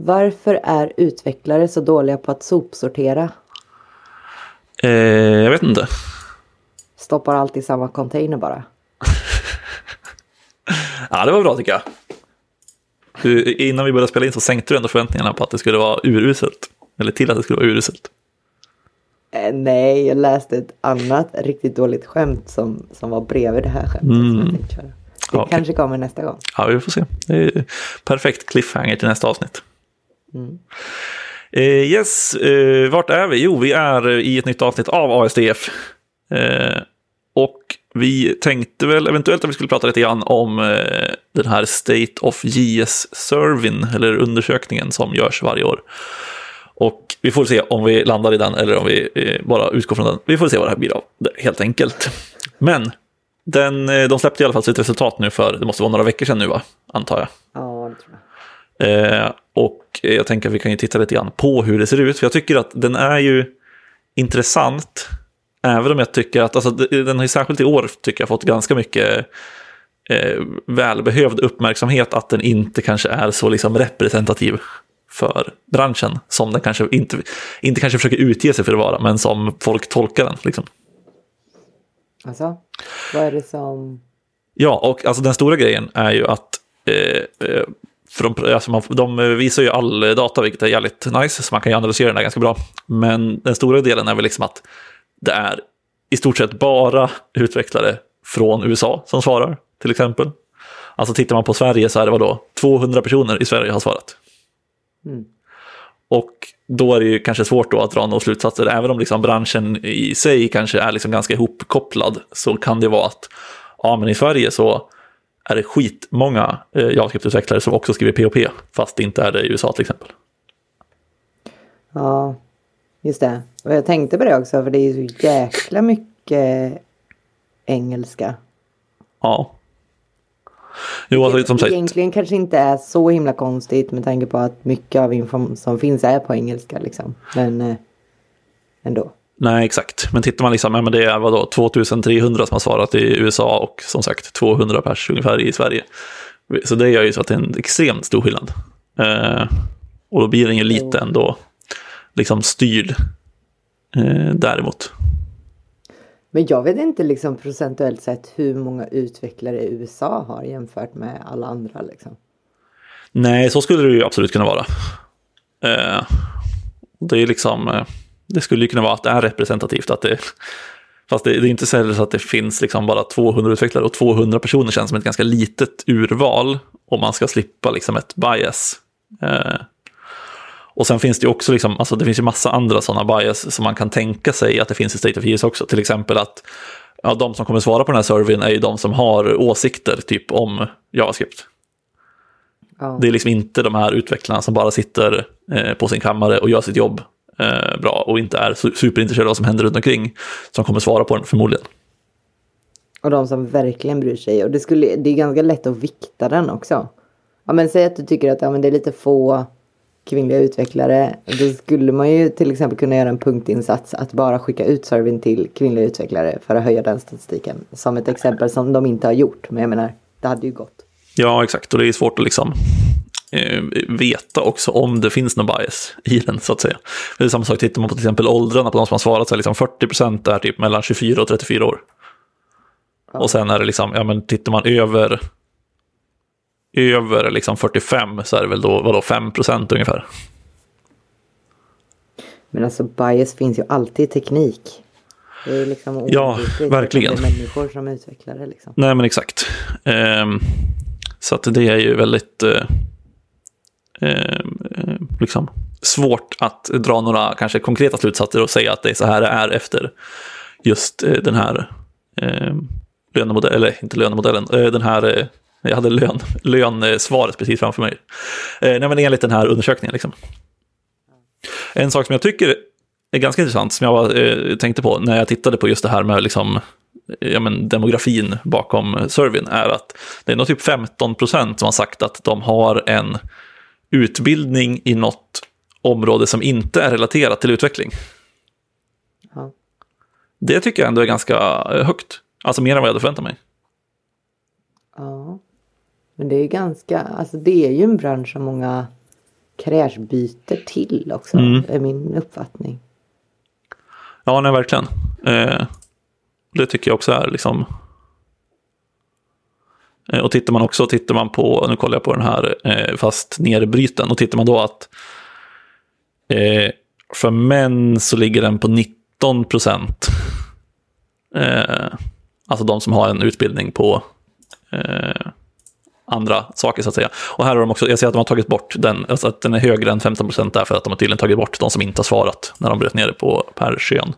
Varför är utvecklare så dåliga på att sopsortera? Eh, jag vet inte. Stoppar allt i samma container bara. Ja, det var bra tycker jag. Du, innan vi började spela in så sänkte du ändå förväntningarna på att det skulle vara uruselt. Eller till att det skulle vara uruselt. Eh, nej, jag läste ett annat riktigt dåligt skämt som, som var bredvid det här skämtet. Mm. Som jag tänkte köra. Det Okej. kanske kommer nästa gång. Ja, vi får se. Det är perfekt cliffhanger till nästa avsnitt. Mm. Eh, yes, eh, vart är vi? Jo, vi är i ett nytt avsnitt av ASDF. Eh, och vi tänkte väl eventuellt att vi skulle prata lite grann om eh, den här State of JS-servin, eller undersökningen som görs varje år. Och vi får se om vi landar i den eller om vi eh, bara utgår från den. Vi får se vad det här blir av det, helt enkelt. Men den, eh, de släppte i alla fall sitt resultat nu för, det måste vara några veckor sedan nu va, antar jag. Ja, det tror jag. Eh, och jag tänker att vi kan ju titta lite grann på hur det ser ut. För jag tycker att den är ju intressant. Även om jag tycker att, alltså, den har ju särskilt i år tycker jag fått ganska mycket eh, välbehövd uppmärksamhet att den inte kanske är så liksom representativ för branschen som den kanske inte, inte kanske försöker utge sig för att vara, men som folk tolkar den. Liksom. Alltså, vad är det som... Ja, och alltså den stora grejen är ju att eh, eh, för de, alltså man, de visar ju all data, vilket är jävligt nice, så man kan ju analysera den där ganska bra. Men den stora delen är väl liksom att det är i stort sett bara utvecklare från USA som svarar, till exempel. Alltså tittar man på Sverige så är det vadå? 200 personer i Sverige har svarat. Mm. Och då är det ju kanske svårt då att dra några slutsatser, även om liksom branschen i sig kanske är liksom ganska ihopkopplad, så kan det vara att ja, men i Sverige så är det skitmånga eh, JavaScript-utvecklare som också skriver POP, fast det inte är det i USA till exempel. Ja, just det. Och jag tänkte på det också, för det är ju så jäkla mycket engelska. Ja. Jo, alltså, som sagt, Egentligen kanske inte är så himla konstigt med tanke på att mycket av info som finns är på engelska liksom. Men eh, ändå. Nej exakt. Men tittar man liksom, ja, men det är vadå, 2300 som har svarat i USA och som sagt 200 pers ungefär i Sverige. Så det gör ju så att det är en extremt stor skillnad. Eh, och då blir den ju lite ändå liksom styrd eh, däremot. Men jag vet inte liksom procentuellt sett hur många utvecklare USA har jämfört med alla andra liksom. Nej, så skulle det ju absolut kunna vara. Eh, det är liksom, eh, det skulle ju kunna vara att det är representativt. Att det, fast det, det är inte så att det finns liksom bara 200 utvecklare och 200 personer känns som ett ganska litet urval om man ska slippa liksom ett bias. Eh, och sen finns det ju också, liksom, alltså det finns ju massa andra sådana bias som man kan tänka sig att det finns i State of JS också. Till exempel att ja, de som kommer svara på den här surveyn är ju de som har åsikter typ om JavaScript. Ja. Det är liksom inte de här utvecklarna som bara sitter eh, på sin kammare och gör sitt jobb eh, bra och inte är su- superintresserade av vad som händer runt omkring som kommer svara på den förmodligen. Och de som verkligen bryr sig. Och det, skulle, det är ganska lätt att vikta den också. Ja men säg att du tycker att ja, men det är lite få kvinnliga utvecklare. Då skulle man ju till exempel kunna göra en punktinsats att bara skicka ut surveyn till kvinnliga utvecklare för att höja den statistiken. Som ett exempel som de inte har gjort. Men jag menar, det hade ju gått. Ja, exakt. Och det är svårt att liksom eh, veta också om det finns någon bias i den, så att säga. Det är samma sak, tittar man på till exempel åldrarna på de som har svarat, så är liksom 40% är typ mellan 24 och 34 år. Och sen är det liksom, ja men tittar man över över liksom 45 så är det väl då, vadå, 5% ungefär. Men alltså bias finns ju alltid i teknik. Det är liksom Ja, verkligen. Det är människor som utvecklar det liksom. Nej, men exakt. Ehm, så att det är ju väldigt ehm, eh, liksom svårt att dra några kanske konkreta slutsatser och säga att det är så här det är efter just eh, den här eh, lönemodellen, eller inte lönemodellen, eh, den här, eh, jag hade lön, lönsvaret precis framför mig. Eh, nej, men enligt den här undersökningen liksom. En sak som jag tycker är ganska intressant, som jag var, eh, tänkte på när jag tittade på just det här med liksom, eh, ja, men demografin bakom surveyn, är att det är nog typ 15 procent som har sagt att de har en utbildning i något område som inte är relaterat till utveckling. Ja. Det tycker jag ändå är ganska eh, högt. Alltså mer än vad jag hade förväntat mig. Ja. Men det är ganska, alltså det är ju en bransch som många karriärsbyte till också. Mm. Är min uppfattning. Ja, nej, verkligen. Eh, det tycker jag också är liksom... Eh, och tittar man också, tittar man på, nu kollar jag på den här eh, fast nerbryten, och tittar man då att eh, för män så ligger den på 19 procent. Eh, alltså de som har en utbildning på eh, andra saker så att säga. Och här har de också, jag ser att de har tagit bort den, alltså att den är högre än 15 procent därför att de har tydligen tagit bort de som inte har svarat när de bröt ner det på per kön.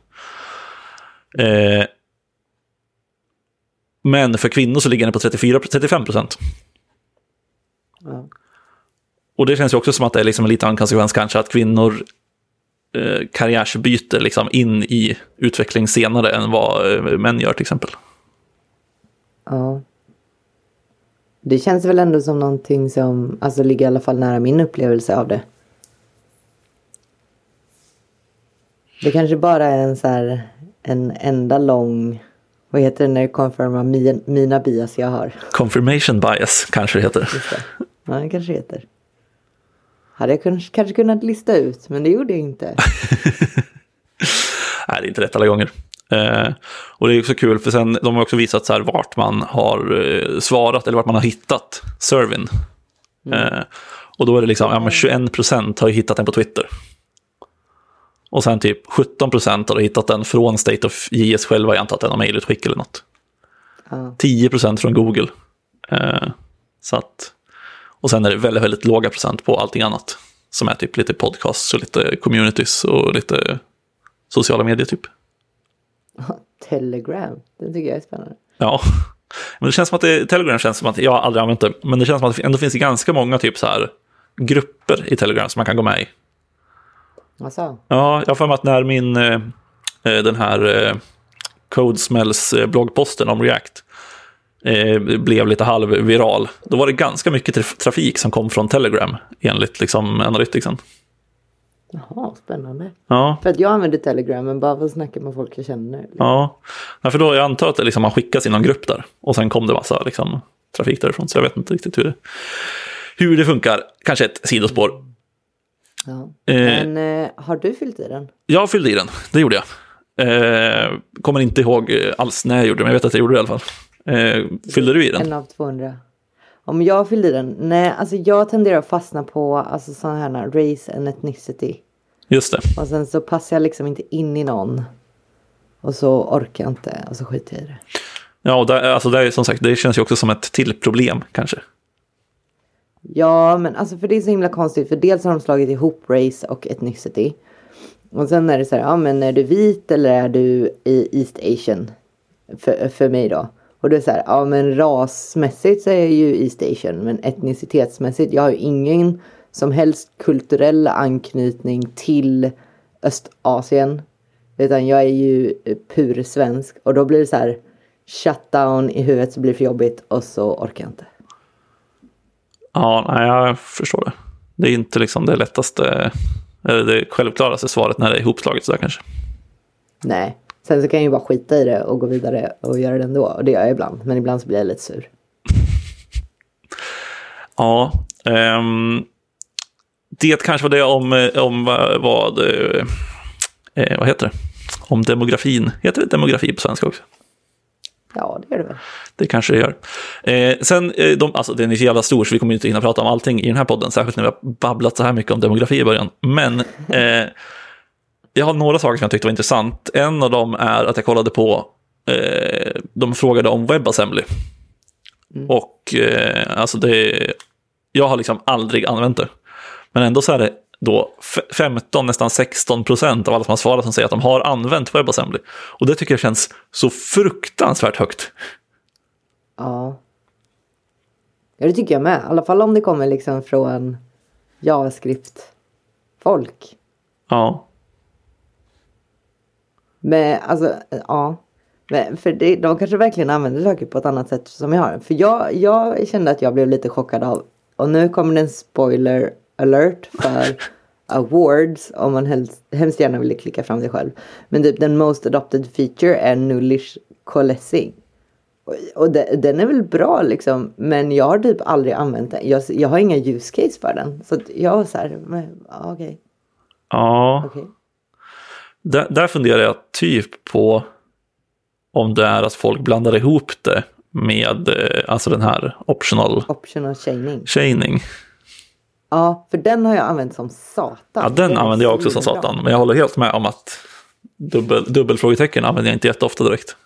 Eh, men för kvinnor så ligger den på 34, 35 procent. Ja. Och det känns ju också som att det är liksom en liten konsekvens kanske att kvinnor eh, karriärsbyter liksom in i utveckling senare än vad eh, män gör till exempel. ja. Det känns väl ändå som någonting som alltså, ligger i alla fall nära min upplevelse av det. Det kanske bara är en så här en enda lång, vad heter det när det confirmar min, mina bias jag har? Confirmation bias kanske det heter. Just det. Ja, det kanske heter. Hade jag kanske, kanske kunnat lista ut, men det gjorde jag inte. Nej, det är inte rätt alla gånger. Eh, och det är också kul, för sen, de har också visat så här vart man har eh, svarat, eller vart man har hittat servern. Eh, och då är det liksom, ja men 21 procent har ju hittat den på Twitter. Och sen typ 17 procent har hittat den från State of JS själva, jag antar att det är någon mejlutskick eller något. Ja. 10 procent från Google. Eh, så att, och sen är det väldigt, väldigt låga procent på allting annat. Som är typ lite podcasts och lite communities och lite sociala medier typ. Telegram, det tycker jag är spännande. Ja, men det känns som att det, Telegram känns som att, jag har aldrig använt det, men det känns som att det ändå finns ganska många typ så här grupper i Telegram som man kan gå med i. Alltså, Ja, jag har för mig att när min, eh, eh, den här eh, Codesmells bloggposten om React blev lite halvviral, då var det ganska mycket traf- trafik som kom från Telegram enligt liksom analyticsen. jaha, spännande. Ja, För att jag använder Telegram, men bara för att snacka med folk jag känner. ja. ja för då jag antar att det liksom, man skickas i någon grupp där och sen kom det massa liksom, trafik därifrån, så jag vet inte riktigt hur det, hur det funkar. Kanske ett sidospår. Ja. Eh. Men eh, har du fyllt i den? Jag fyllde i den, det gjorde jag. Eh, kommer inte ihåg eh, alls när jag gjorde det, men jag vet att jag gjorde det i alla fall. Eh, fyllde du i den? En av 200. Om jag fyllde i den? Nej, alltså jag tenderar att fastna på alltså, sådana här race and ethnicity. Just det. Och sen så passar jag liksom inte in i någon. Och så orkar jag inte och så skiter jag i det. Ja, och där, alltså det, är, som sagt, det känns ju också som ett till problem kanske. Ja, men alltså för det är så himla konstigt. För dels har de slagit ihop race och ethnicity. Och sen är det så här, ja men är du vit eller är du i East Asian? För, för mig då. Och det är så här, ja men rasmässigt så är jag ju East Asian. Men etnicitetsmässigt, jag har ju ingen som helst kulturell anknytning till Östasien. Utan jag är ju pur svensk. Och då blir det så här, shutdown i huvudet så blir det för jobbigt och så orkar jag inte. Ja, nej, jag förstår det. Det är inte liksom det lättaste, eller det självklaraste svaret när det är ihopslaget sådär kanske. Nej. Sen så kan jag ju bara skita i det och gå vidare och göra det ändå. Och det gör jag ibland. Men ibland så blir jag lite sur. Ja, ehm, det kanske var det om, om vad, vad, eh, vad heter det? Om demografin. Heter det demografi på svenska också? Ja, det gör det väl. Det kanske det gör. Eh, sen, eh, de, alltså den är så jävla stor så vi kommer inte hinna prata om allting i den här podden, särskilt när vi har babblat så här mycket om demografi i början. Men eh, jag har några saker som jag tyckte var intressant. En av dem är att jag kollade på, eh, de frågade om WebAssembly. Och eh, alltså det, jag har liksom aldrig använt det. Men ändå så är det då f- 15, nästan 16 procent av alla som har svarat som säger att de har använt WebAssembly. Och det tycker jag känns så fruktansvärt högt. Ja. Ja, det tycker jag med. I alla fall om det kommer liksom från JavaScript-folk. Ja. Men alltså, ja. Men för det, de kanske verkligen använder saker på ett annat sätt som jag har. För jag, jag kände att jag blev lite chockad av, och nu kommer det en spoiler alert för awards om man helst, hemskt gärna ville klicka fram det själv. Men typ den most adopted feature är nullish coalescing. Och, och de, den är väl bra liksom. Men jag har typ aldrig använt den. Jag, jag har inga use case för den. Så jag var så här, okej. Ja, okej. där, där funderar jag typ på om det är att folk blandar ihop det med eh, alltså den här optional Optional chaining. chaining. Ja, för den har jag använt som satan. Ja, den använder jag också som satan. Men jag håller helt med om att dubbel, dubbelfrågetecken använder jag inte jätteofta direkt.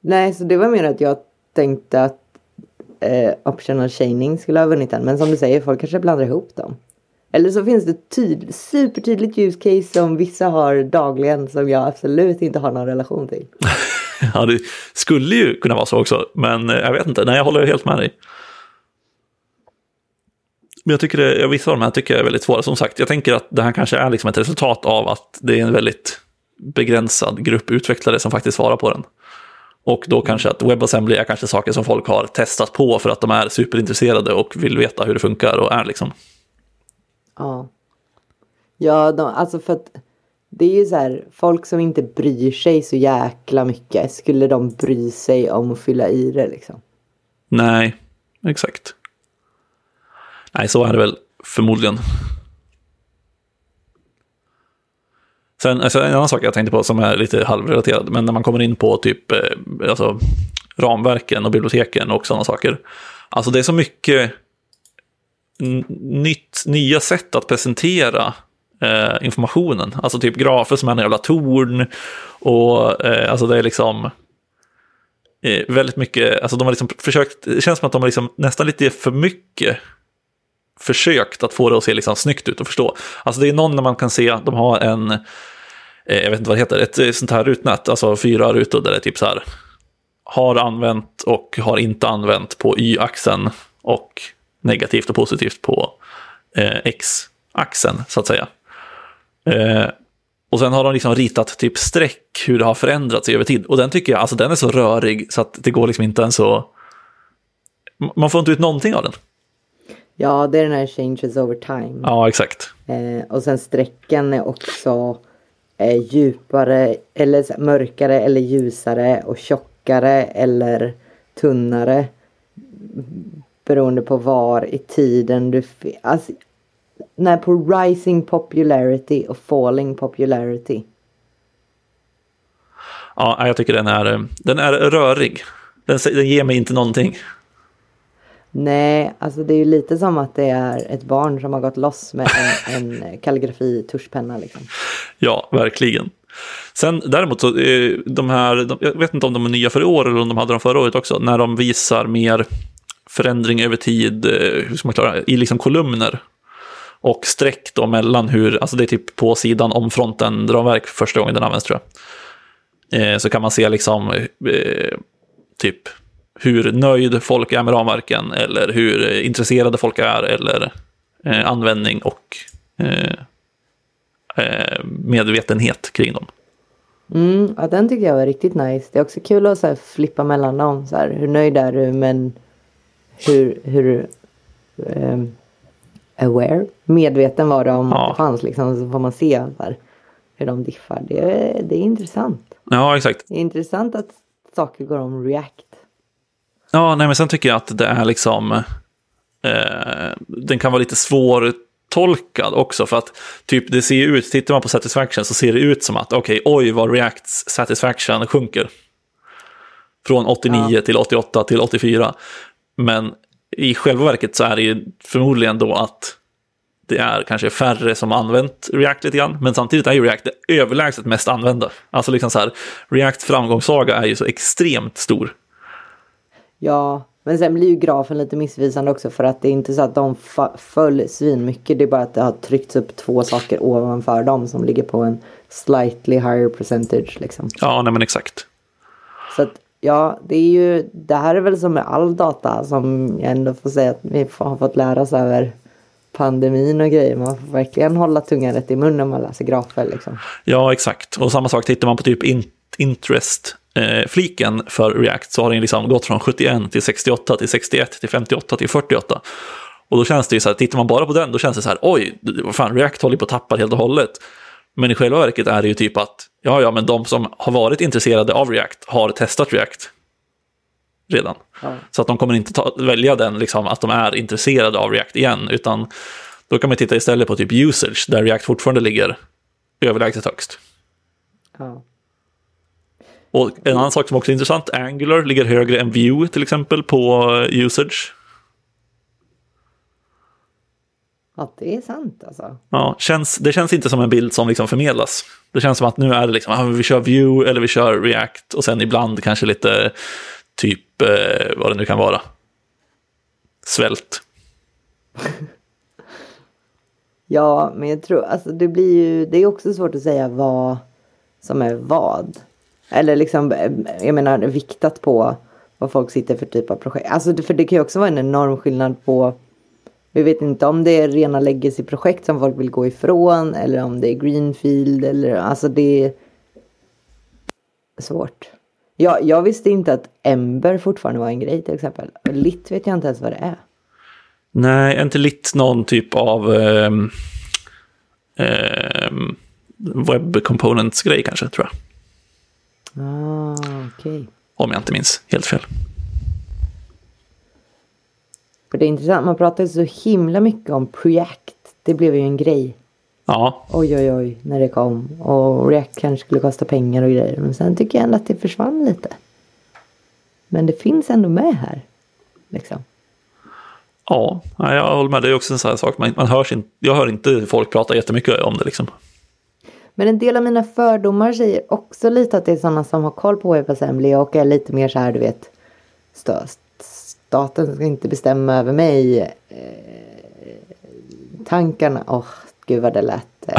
Nej, så det var mer att jag tänkte att eh, optional chaining skulle ha vunnit den. Men som du säger, folk kanske blandar ihop dem. Eller så finns det tyd- supertydligt use case som vissa har dagligen som jag absolut inte har någon relation till. Ja, det skulle ju kunna vara så också, men eh, jag vet inte. Nej, jag håller helt med dig. Men jag tycker det, vissa av de här tycker jag är väldigt svåra. Som sagt, jag tänker att det här kanske är liksom ett resultat av att det är en väldigt begränsad grupp utvecklare som faktiskt svarar på den. Och då kanske att WebAssembly är kanske saker som folk har testat på för att de är superintresserade och vill veta hur det funkar och är liksom. Ja. Ja, de, alltså för att det är ju så här, folk som inte bryr sig så jäkla mycket, skulle de bry sig om att fylla i det liksom? Nej, exakt. Nej, så är det väl förmodligen. Sen, alltså en annan sak jag tänkte på som är lite halvrelaterad, men när man kommer in på typ eh, alltså, ramverken och biblioteken och sådana saker. Alltså det är så mycket nytt, nya sätt att presentera eh, informationen. Alltså typ grafer som är en jävla torn och eh, alltså det är liksom eh, väldigt mycket, alltså de har liksom försökt, det känns som att de har liksom nästan lite för mycket försökt att få det att se liksom snyggt ut och förstå. Alltså det är någon när man kan se, de har en, eh, jag vet inte vad det heter, ett eh, sånt här rutnät, alltså fyra rutor där det är typ så här, har använt och har inte använt på y-axeln och negativt och positivt på eh, x-axeln så att säga. Eh, och sen har de liksom ritat typ streck hur det har förändrats över tid. Och den tycker jag, alltså den är så rörig så att det går liksom inte ens så... Man får inte ut någonting av den. Ja, det är den här changes over time. Ja, exakt. Eh, och sen strecken är också eh, djupare eller mörkare eller ljusare och tjockare eller tunnare. Beroende på var i tiden du... Alltså, nej, på rising popularity och falling popularity. Ja, jag tycker den är, eh, den är rörig. Den, den ger mig inte någonting. Nej, alltså det är ju lite som att det är ett barn som har gått loss med en, en kalligrafi-tuschpenna liksom. Ja, verkligen. Sen däremot så, eh, de här, de, jag vet inte om de är nya för i år eller om de hade dem förra året också, när de visar mer förändring över tid, eh, hur ska man klara i liksom kolumner. Och streck då mellan hur, alltså det är typ på sidan om fronten ramverk första gången den används tror jag. Eh, så kan man se liksom eh, typ hur nöjd folk är med ramverken eller hur eh, intresserade folk är eller eh, användning och eh, eh, medvetenhet kring dem. Mm, ja, den tycker jag var riktigt nice. Det är också kul att så här, flippa mellan dem. Så här, hur nöjd är du men hur, hur ehm, aware, medveten var du om Ja. det fanns liksom. Så får man se så här, hur de diffar. Det det är intressant. Ja, exakt. Det är intressant att saker går om React. Ja, nej, men sen tycker jag att det är liksom... Eh, den kan vara lite svårtolkad också, för att typ det ser ju ut, tittar man på satisfaction så ser det ut som att okej, oj vad Reacts satisfaction sjunker. Från 89 till 88 till 84. Men i själva verket så är det ju förmodligen då att det är kanske färre som använt React lite grann, men samtidigt är ju React det överlägset mest använda. Alltså liksom så här, Reacts framgångssaga är ju så extremt stor. Ja, men sen blir ju grafen lite missvisande också för att det är inte så att de föll svinmycket. Det är bara att det har tryckts upp två saker ovanför dem som ligger på en slightly higher percentage liksom. Ja, nej men exakt. Så att ja, det är ju, det här är väl som med all data som jag ändå får säga att vi har fått lära oss över pandemin och grejer. Man får verkligen hålla tungan rätt i munnen när man läser grafer liksom. Ja, exakt. Och samma sak, tittar man på typ in interest-fliken för React så har den liksom gått från 71 till 68 till 61 till 58 till 48. Och då känns det ju så här, tittar man bara på den, då känns det så här, oj, fan, React håller på att tappa helt och hållet. Men i själva verket är det ju typ att, ja, ja, men de som har varit intresserade av React har testat React. redan. Ja. Så att de kommer inte ta, välja den, liksom, att de är intresserade av React igen, utan då kan man titta istället på typ usage, där React fortfarande ligger överlägset högst. Ja. Och en annan sak som också är intressant, Angular ligger högre än Vue till exempel på eh, usage. ja, det är sant alltså. Ja, känns, det känns inte som en bild som liksom förmedlas. Det känns som att nu är det liksom, ah, vi kör Vue eller vi kör React och sen ibland kanske lite typ eh, vad det nu kan vara. Svält. Ja, men jag tror, alltså det blir ju, det är också svårt att säga vad som är vad. Eller liksom, eh, jag menar viktat på vad folk sitter för typ av projekt. Alltså för det kan ju också vara en enorm skillnad på, vi vet inte om det är rena legacy-projekt som folk vill gå ifrån eller om det är greenfield eller alltså det är svårt. Jag, jag visste inte att Ember fortfarande var en grej till exempel. Litt vet jag inte ens vad det är. Nej, inte Litt någon typ av eh, eh, webb components-grej kanske, tror jag. Ah, okej. Om jag inte minns helt fel. För det är intressant, man pratar så himla mycket om Preact. Det blev ju en grej. Ja, Oj, oj, oj, när det kom. Och React kanske skulle kosta pengar och grejer. Men sen tycker jag ändå att det försvann lite. Men det finns ändå med här. Liksom. ja, ja, jag håller med. Det är också en sån här sak. Man, man hörs inte, jag hör inte folk prata jättemycket om det. Liksom. Men en del av mina fördomar säger också lite att det är sådana som har koll på WebAssembly och är lite mer så här, du vet. sta- Staten ska inte bestämma över mig. Eh, tankarna, åh, gud vad det lät. Eh,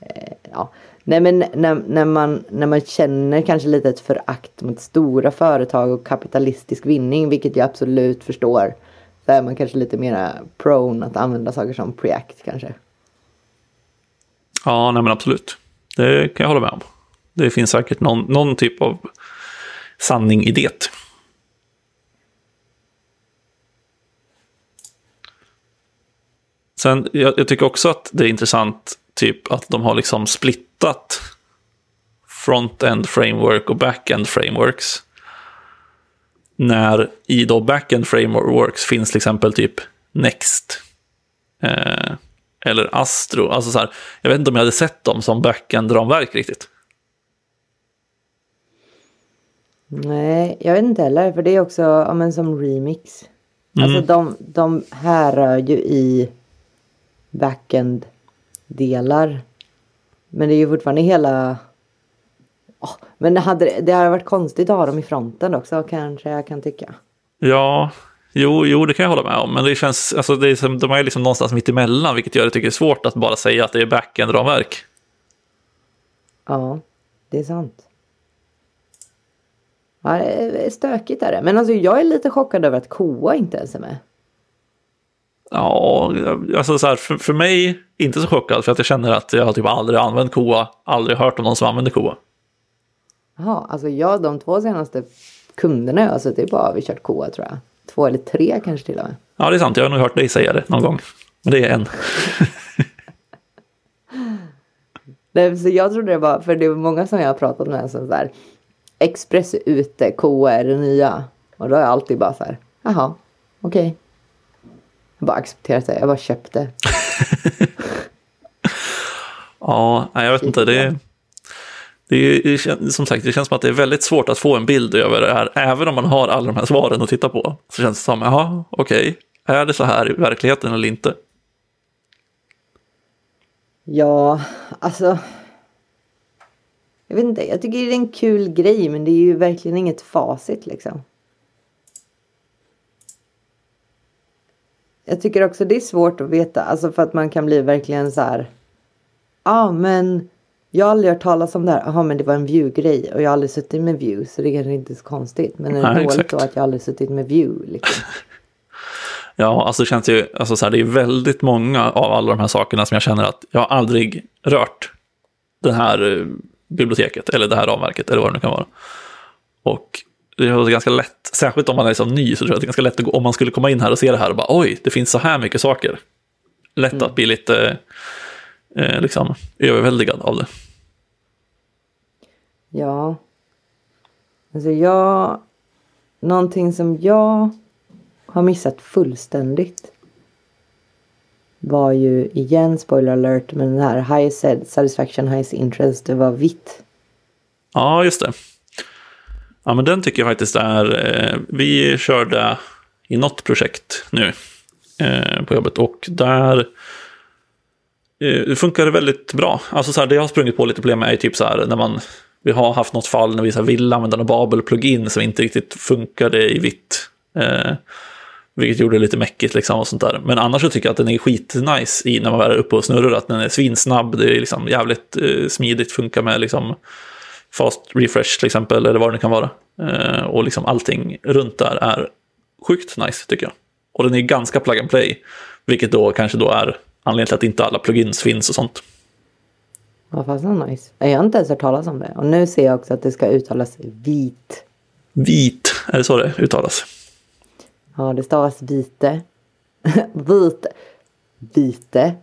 eh, ja. Nej men när, när, man, när man känner kanske lite ett förakt mot stora företag och kapitalistisk vinning, vilket jag absolut förstår. Så är man kanske lite mera prone att använda saker som Preact kanske. Ja, nej men absolut. Det kan jag hålla med om. Det finns säkert någon, någon typ av sanning i det. Sen, jag, jag tycker också att det är intressant typ att de har liksom splittat front-end framework och back-end frameworks. När i då back-end frameworks finns till exempel typ Next. Eh, eller Astro. Alltså så här, jag vet inte om jag hade sett dem som back-end-ramverk riktigt. Nej, jag vet inte heller. För det är också ja, men som remix. Alltså de, de härrör ju i backend-delar. Men det är ju fortfarande hela... Åh, men det hade, det hade varit konstigt att ha dem i fronten också kanske jag kan tycka. Ja, jo, jo, det kan jag hålla med om. Men det känns, alltså det är som, de är liksom någonstans mitt emellan, vilket gör det tycker jag är svårt att bara säga att det är back-end-ramverk. Ja, det är sant. Ja, det är stökigt är det. Men alltså jag är lite chockad över att KOA inte ens är med. Ja, alltså så här, för, för mig inte så chockad, för att jag känner att jag har typ aldrig använt koa, aldrig hört om någon som använder koa. Jaha, alltså jag de två senaste kunderna jag har suttit på har vi kört KOA tror jag. Två eller tre kanske till och med. Ja, det är sant, jag har nog hört dig säga det någon gång. Men det är en. Nej, så jag trodde det var, för det var många som jag har pratat med som så här. Express är ute, KOA är det nya. Och då har jag alltid bara så här, jaha, okej. Jag bara accepterat det, jag bara köpte. Ja, jag vet inte. Det, det, är, som sagt, det känns som att det är väldigt svårt att få en bild över det här. Även om man har alla de här svaren att titta på. Så känns det som, jaha, okej. Är det så här i verkligheten eller inte? Ja, alltså. Jag vet inte, jag tycker det är en kul grej men det är ju verkligen inget facit liksom. Jag tycker också det är svårt att veta, alltså för att man kan bli verkligen så här. Ja ah, men jag har aldrig hört talas om det här. Jaha men det var en view-grej och jag har aldrig suttit med view så det är kanske inte är så konstigt. Men är det Nej, dåligt då att jag aldrig suttit med view liksom? Ja, alltså det känns ju, alltså så här, det är väldigt många av alla de här sakerna som jag känner att jag har aldrig rört det här eh, biblioteket eller det här ramverket eller vad det nu kan vara. Och det är ganska lätt, särskilt om man är liksom ny, så tror jag att det är ganska lätt att gå, om man skulle komma in här och se det här och bara oj, det finns så här mycket saker. Lätt att bli lite eh, liksom överväldigad av det. Ja. Alltså jag någonting som jag har missat fullständigt var ju igen spoiler alert men den här high satisfaction highest interest det var vitt. Ja, just det. Ja, men den tycker jag faktiskt är... Eh, vi körde i något projekt nu eh, på jobbet och där eh, det väldigt bra. Alltså så här, det jag har sprungit på lite problem med är typ så här när man vi har haft något fall när vi så här, vill använda en Babel-plugin som inte riktigt funkade i vitt. Eh, vilket gjorde det lite mäckigt liksom och sånt där. Men annars så tycker jag att den är skitnice i när man är uppe och snurrar. Att den är svinsnabb, det är liksom jävligt eh, smidigt, funkar med liksom fast refresh till exempel, eller vad det kan vara. Eh, och liksom allting runt där är sjukt nice tycker jag. Och den är ganska plug and play, vilket då kanske då är anledningen till att inte alla plugins finns och sånt. Ja, fast nice. Jag har inte ens hört talas om det. Och nu ser jag också att det ska uttalas vit. Vit, är det så det uttalas? Ja, det stavas vite. vite. Vite.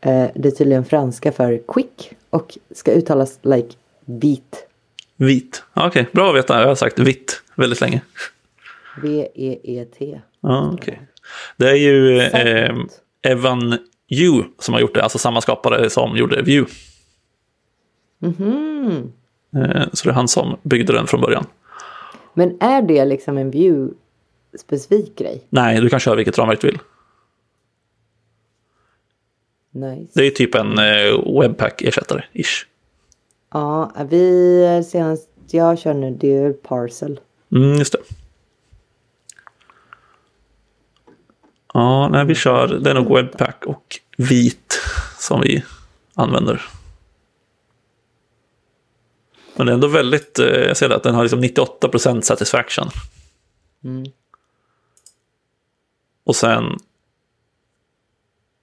Eh, det är tydligen franska för quick och ska uttalas like vit. Vit, okej, okay. bra att veta. Jag har sagt vitt väldigt länge. V-E-E-T. Ja, okej. Okay. Det är ju eh, Evan Yu som har gjort det, alltså samma skapare som gjorde View. Mm -hmm. Så det är han som byggde den från början. Men är det liksom en View-specifik grej? Nej, du kan köra vilket ramverk du vill. Nice. Det är typ en eh, webpack-ersättare, ish. Ja, vi senast jag kör nu det är Parcel. Mm, just det. Ja, nej, vi kör, det är nog Webpack och vit som vi använder. Men det är ändå väldigt, eh, jag ser att den har liksom 98% satisfaction. Mm. Och sen,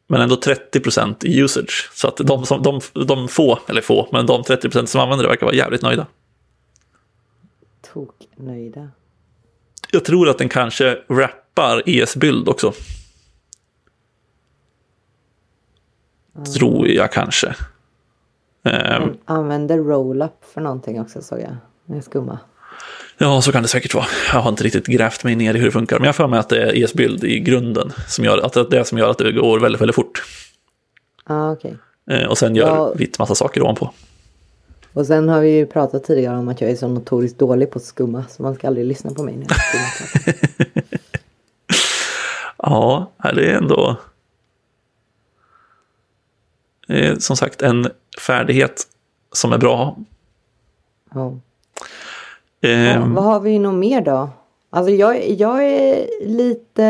men ändå 30% i usage. Så att de, som, de, de få, eller få, men de 30% som använder det verkar vara jävligt nöjda. Tok nöjda. Jag tror att den kanske rappar ES-bild också. Tror jag kanske. Um, använder roll-up för någonting också såg jag. Med skumma. Ja, så kan det säkert vara. Jag har inte riktigt grävt mig ner i hur det funkar. Men jag får med att det är ES-bild i grunden. Som gör, att det är det som gör att det går väldigt, väldigt fort. Ah, okay. Eh, och sen gör ja. vitt massa saker ovanpå. Och sen har vi ju pratat tidigare om att jag är så notoriskt dålig på att skumma. Så man ska aldrig lyssna på mig. När jag ja, det är ändå som sagt en färdighet som är bra. Ja. Eh, ja, vad har vi nog mer då? Alltså jag, jag är lite...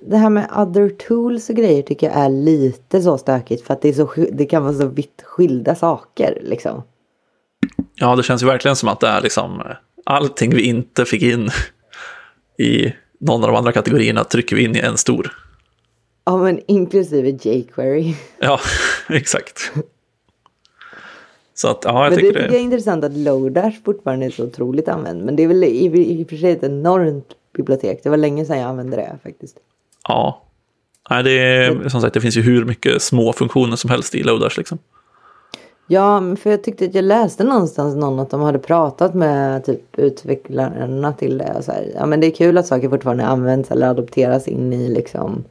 Det här med other tools och grejer tycker jag är lite så stökigt. För att det, är så, det kan vara så vitt skilda saker liksom. Ja, det känns ju verkligen som att det är liksom allting vi inte fick in i någon av de andra kategorierna trycker vi in i en stor. Ja, men inklusive jQuery. Ja, exakt. Så att, ja, jag men tycker det tycker jag är intressant att Lodash fortfarande är så otroligt använd. Men det är väl i, i och för sig ett enormt bibliotek. Det var länge sedan jag använde det faktiskt. Ja. Nej, det är som sagt, det finns ju hur mycket små funktioner som helst i Lodash liksom. Ja, för jag tyckte att jag läste någonstans någon att de hade pratat med typ utvecklarna till det. Så här. Ja, men det är kul att saker fortfarande används eller adopteras in i liksom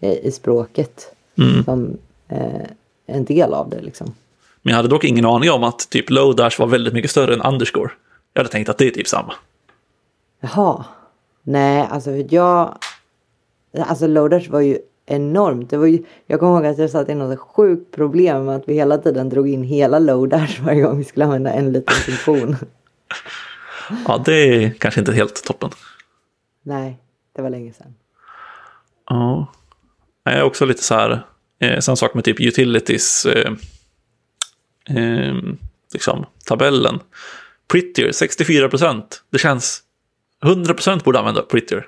i språket. Mm. Som eh, en del av det liksom. Men jag hade dock ingen aning om att typ Lodash var väldigt mycket större än underscore. Jag hade tänkt att det är typ samma. Jaha. Nej, alltså jag... Alltså Lodash var ju enormt. Det var ju, jag kommer ihåg att jag satt i något sjukt problem med att vi hela tiden drog in hela Lodash varje gång vi skulle använda en liten funktion. ja, det är kanske inte helt toppen. Nej, det var länge sedan. Ja. Jag är också lite så här, eh, samma sak med typ utilities, eh, eh, liksom tabellen. Prettier, 64 procent. Det känns, 100 procent borde använda Prettier.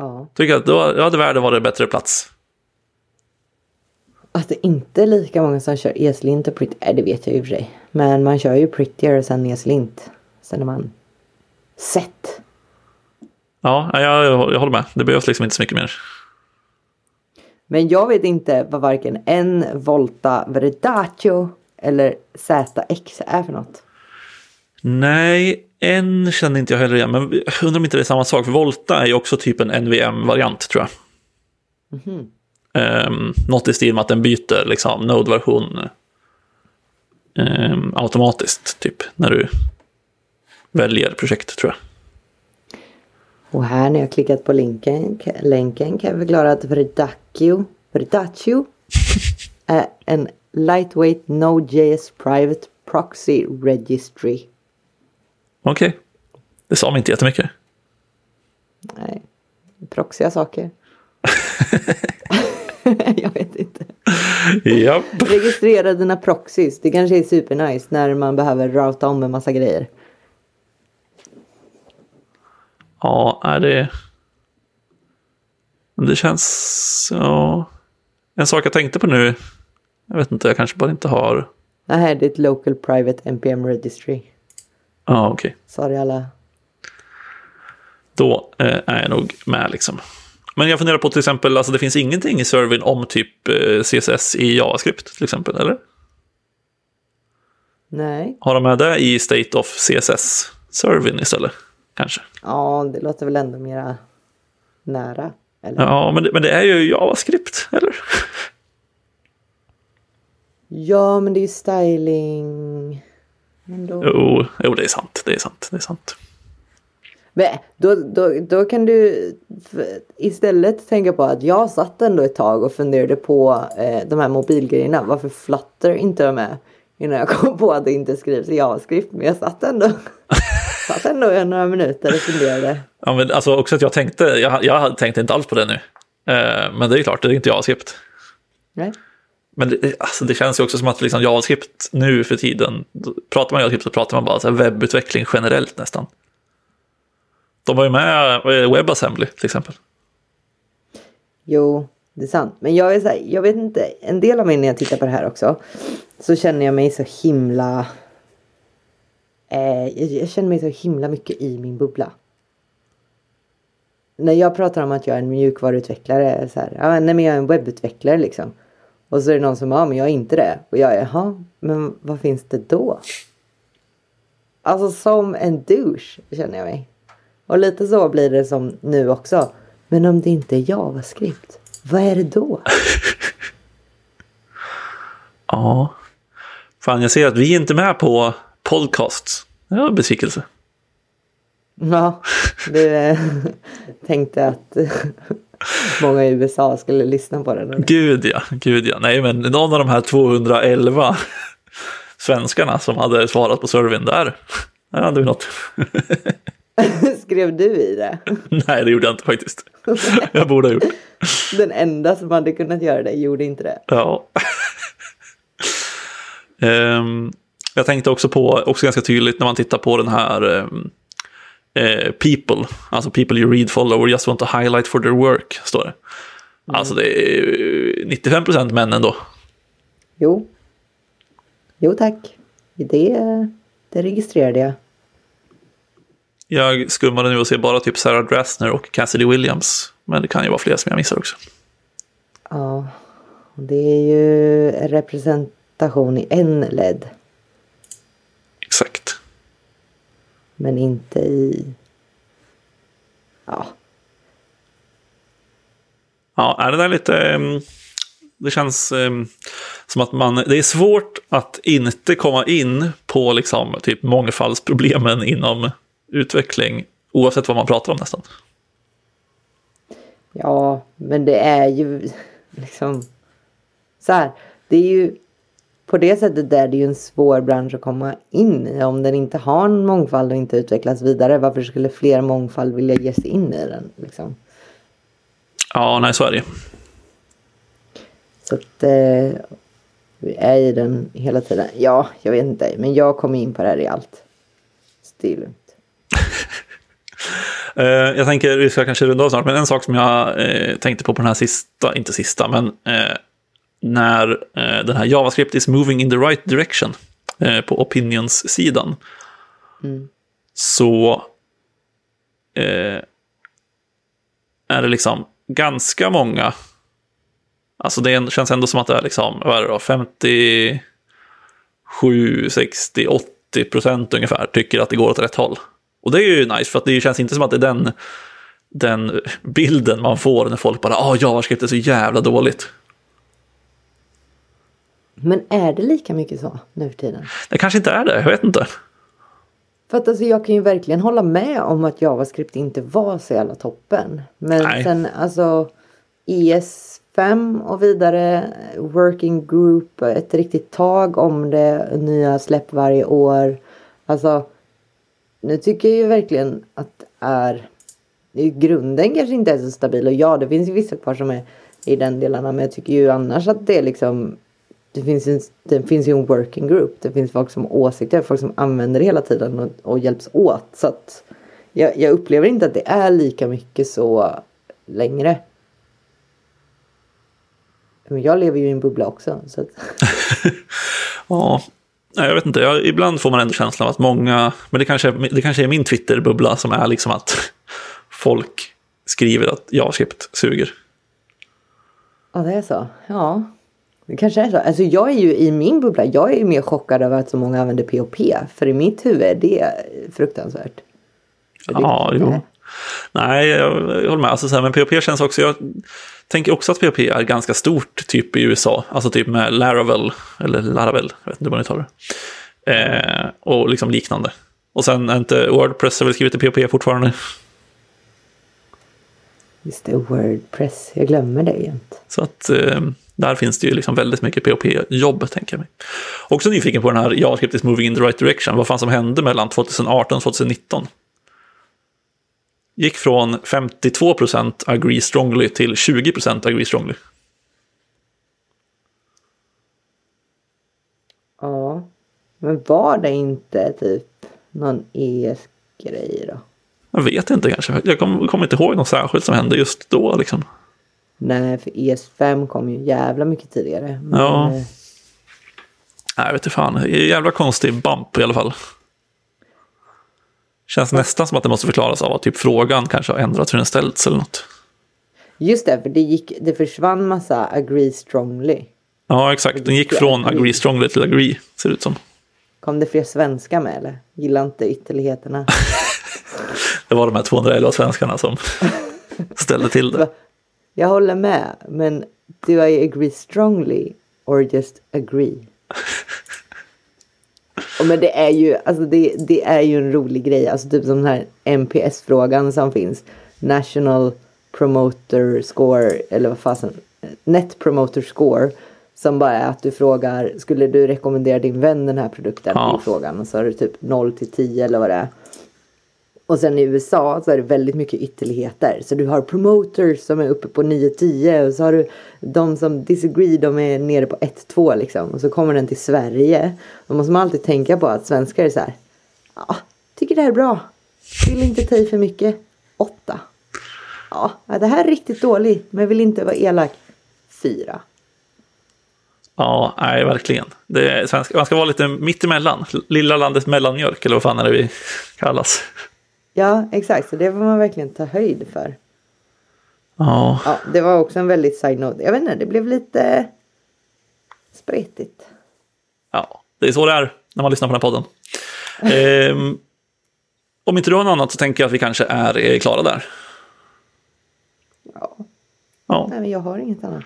Ja. Tycker att då, då hade världen varit bättre plats. Att det inte är lika många som kör ESLint och Prettier, äh, det vet jag och för sig. Men man kör ju Prettier sen ESLint. Sen är man sett. Ja, jag, jag, håller med. Det behövs liksom inte så mycket mer. Men jag vet inte vad varken en Volta Verdacio eller ZX är för något. Nej, en känner inte jag heller igen, men undrar om inte det är samma sak. För Volta är ju också typ en NVM-variant tror jag. Um, något i stil med att den byter liksom, Node-version um, automatiskt, typ, när du väljer projekt tror jag. Och här när jag klickat på länken, länken kan jag förklara att Verdacchio, Verdacchio är en lightweight Node.js private proxy registry. Okej, okay. det sa mig inte jättemycket. Nej, proxiga saker. jag vet inte. Japp. Registrera dina proxys. Det kanske är supernice när man behöver routa om en massa grejer. Ja, är det... Det känns... Ja. En sak jag tänkte på nu. Jag vet inte, jag kanske bara inte har... Det här är ditt local private NPM registry. Ja, okej. Okay. Sorry alla. Då eh, är jag nog med liksom. Men jag funderar på till exempel, alltså det finns ingenting i servern om typ eh, CSS i JavaScript till exempel, eller? Nej. Har de med det i State of CSS-servern istället? Kanske. Ja, det låter väl ändå mera nära. Eller? Ja, men det, men det är ju JavaScript, eller? Ja, men det är ju styling. Jo, jo, det är sant. Det är sant. Det är sant. Men då, då, då kan du istället tänka på att jag satt ändå ett tag och funderade på eh, de här mobilgrejerna. Varför Flutter inte var med innan jag kom på att det inte skrivs i JavaScript. Men jag satt ändå, satt ändå i några minuter och funderade. Ja, men alltså också att jag tänkte, jag, jag tänkte inte alls på det nu. Eh, men det är klart, det är inte JavaScript. Nej. Men det, alltså det känns ju också som att liksom JavaScript nu för tiden, pratar man JavaScript så pratar man bara så webbutveckling generellt nästan. De var ju med eh, WebAssembly till exempel. Jo, det är sant. Men jag är så här, jag vet inte, en del av mig när jag tittar på det här också så känner jag mig så himla eh, jag känner mig så himla mycket i min bubbla. När jag pratar om att jag är en mjukvaruutvecklare, så här, ja, nej men jag är en webbutvecklare liksom. Och så är det någon som, ja men jag är inte det. Och jag är, jaha, men vad finns det då? Alltså som en douche känner jag mig. Och lite så blir det som nu också. Men om det inte är JavaScript, vad är det då? ja. Fan, jag ser att vi är inte med på podcasts. Det var besvikelse. Ja, du tänkte att många i USA skulle lyssna på den. Gud ja, gud ja. Nej, men någon av de här 211 svenskarna som hade svarat på servern där, där hade vi något. Skrev du i det? Nej, det gjorde jag inte faktiskt. Jag borde ha gjort Den enda som hade kunnat göra det gjorde inte det. Ja. um, jag tänkte också på, också ganska tydligt när man tittar på den här um, uh, people, alltså people you read, follow or just want to highlight for their work, står det. Mm. Alltså det är 95 procent män ändå. Jo. Jo tack. Det, det registrerade jag. Jag skummade nu och ser bara typ Sarah Drasner och Cassidy Williams. Men det kan ju vara fler som jag missar också. Ja, det är ju representation i en led. Exakt. Men inte i... Ja. Ja, är det där lite... Det känns som att man... Det är svårt att inte komma in på liksom typ mångfaldsproblemen inom utveckling oavsett vad man pratar om nästan. Ja, men det är ju liksom så här. Det är ju på det sättet är det ju en svår bransch att komma in i. Om den inte har en mångfald och inte utvecklas vidare. Varför skulle fler mångfald vilja ge sig in i den? Liksom? Ja, nej så är det Så att eh, vi är i den hela tiden. Ja, jag vet inte. Men jag kommer in på det här i allt. Still. Eh, jag tänker, vi ska kanske runda av snart, men en sak som jag eh, tänkte på på den här sista, inte sista, men eh, när eh, den här JavaScript is moving in the right direction eh, på opinions-sidan. Mm. Så eh, är det liksom ganska många, alltså det känns ändå som att det är liksom, vad är det då, 57, 60, 80% ungefär tycker att det går åt rätt håll. Och det är ju nice, för att det känns inte som att det är den, den bilden man får när folk bara “Åh, JavaScript är så jävla dåligt”. Men är det lika mycket så nu för tiden? Det kanske inte är det, jag vet inte. För att alltså jag kan ju verkligen hålla med om att JavaScript inte var så jävla toppen. Men Nej. sen alltså ES5 och vidare, Working Group, ett riktigt tag om det, nya släpp varje år. Alltså nu tycker jag ju verkligen att det är i grunden kanske inte är så stabil och ja det finns ju vissa kvar som är i den delarna men jag tycker ju annars att det är liksom det finns, en, det finns ju en working group. Det finns folk som har åsikter, folk som använder det hela tiden och, och hjälps åt. Så att jag, jag upplever inte att det är lika mycket så längre. Men jag lever ju i en bubbla också. Så att, Ja, jag vet inte. Jag, ibland får man ändå känslan av att många, men det kanske, det kanske är min Twitter-bubbla som är liksom att folk skriver att JavaScript suger. ja, det är så. Ja, det kanske är så. Alltså jag är ju i min bubbla. Jag är ju mer chockad över att så många använder POP. För i mitt huvud är det fruktansvärt. För det- Ja, jo. Nej, jag, jag håller med. Alltså, så här, men POP känns också... Jag tänker också att POP är ganska stort, typ i USA. Alltså typ med Laravel, eller Laravel, jag vet inte hur man uttalar det. Eh, och liksom liknande. Och sen är inte Wordpress har väl skrivit i POP fortfarande. Just det, Wordpress. Jag glömmer det jämt. Så att eh, där finns det ju liksom väldigt mycket POP-jobb, tänker jag mig. Också nyfiken på den här JavaScript is moving in the right direction. Vad fan som hände mellan 2018 och 2019? Gick från 52% agree strongly till 20% agree strongly. Ja. Men var det inte typ någon ES-grej då? Jag vet inte kanske. Jag kommer kom inte ihåg något särskilt som hände just då. Liksom. Nej, för ES5 kom ju jävla mycket tidigare. Men, Ja. eh, Nej, jag vet fan. Jävla konstig bump i alla fall. Känns nästan som att det måste förklaras av att typ frågan kanske har ändrats hur den ställts eller något. Just det, för det, gick, det försvann massa agree strongly. Ja, exakt. Den gick från agree strongly till agree, ser det ut som. Kom det fler svenska med eller? Gillar inte ytterligheterna. Det var de här 211 svenskarna som ställde till det. Jag håller med, men do I agree strongly or just agree? Och men det är ju, alltså det, det är ju en rolig grej, alltså typ som den här NPS-frågan som finns. National Promoter Score, eller vad fasen, Net Promoter Score. Som bara är att du frågar, skulle du rekommendera din vän den här produkten? Ja. I frågan. Och så har du typ 0 till 10 eller vad det är. Och sen i USA så är det väldigt mycket ytterligheter. Så du har promoters som är uppe på 9-10 och så har du de som disagree, de är nere på 1-2 liksom. Och så kommer den till Sverige. Då måste man alltid tänka på att svenskar är så här. Ja, tycker det här är bra. Vill inte ta i för mycket. 8. Ja, det här är riktigt dåligt men vill inte vara elak. 4. Ja, nej, verkligen. Det är svenska. Man ska vara lite mittemellan. Lilla landets mellanmjölk, eller vad fan är det vi kallas? Ja, exakt. Så det får man verkligen ta höjd för. Ja, Ja, det var också en väldigt side note. Jag vet inte, det blev lite spretigt. ja, det är så det är när man lyssnar på den här podden. Ehm, om inte du har något annat så tänker jag att vi kanske är klara där. Ja, Ja, nej, men jag har inget annat.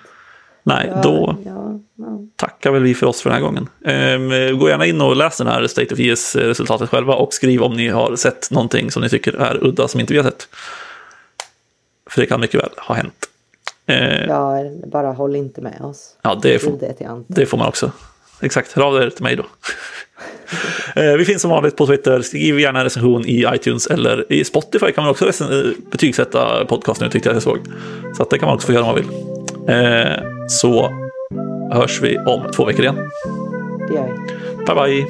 Nej, Ja, då Ja, ja. tackar väl vi för oss för den här gången. Ehm, gå gärna in och läs den här State of JS-resultatet själva och skriv om ni har sett någonting som ni tycker är udda som inte vi har sett. För det kan mycket väl ha hänt. Ehm, ja, bara håll inte med oss. ja, det får, det får man också. Exakt, hör av er till mig då. Eh, Vi finns som vanligt på Twitter. Skriv gärna en recension i iTunes eller i Spotify kan man också eh, betygsätta podcast nu tyckte jag jag såg. Så det kan man också få göra om man vill. Eh, Så hörs vi om två veckor igen. Det gör vi. Bye bye!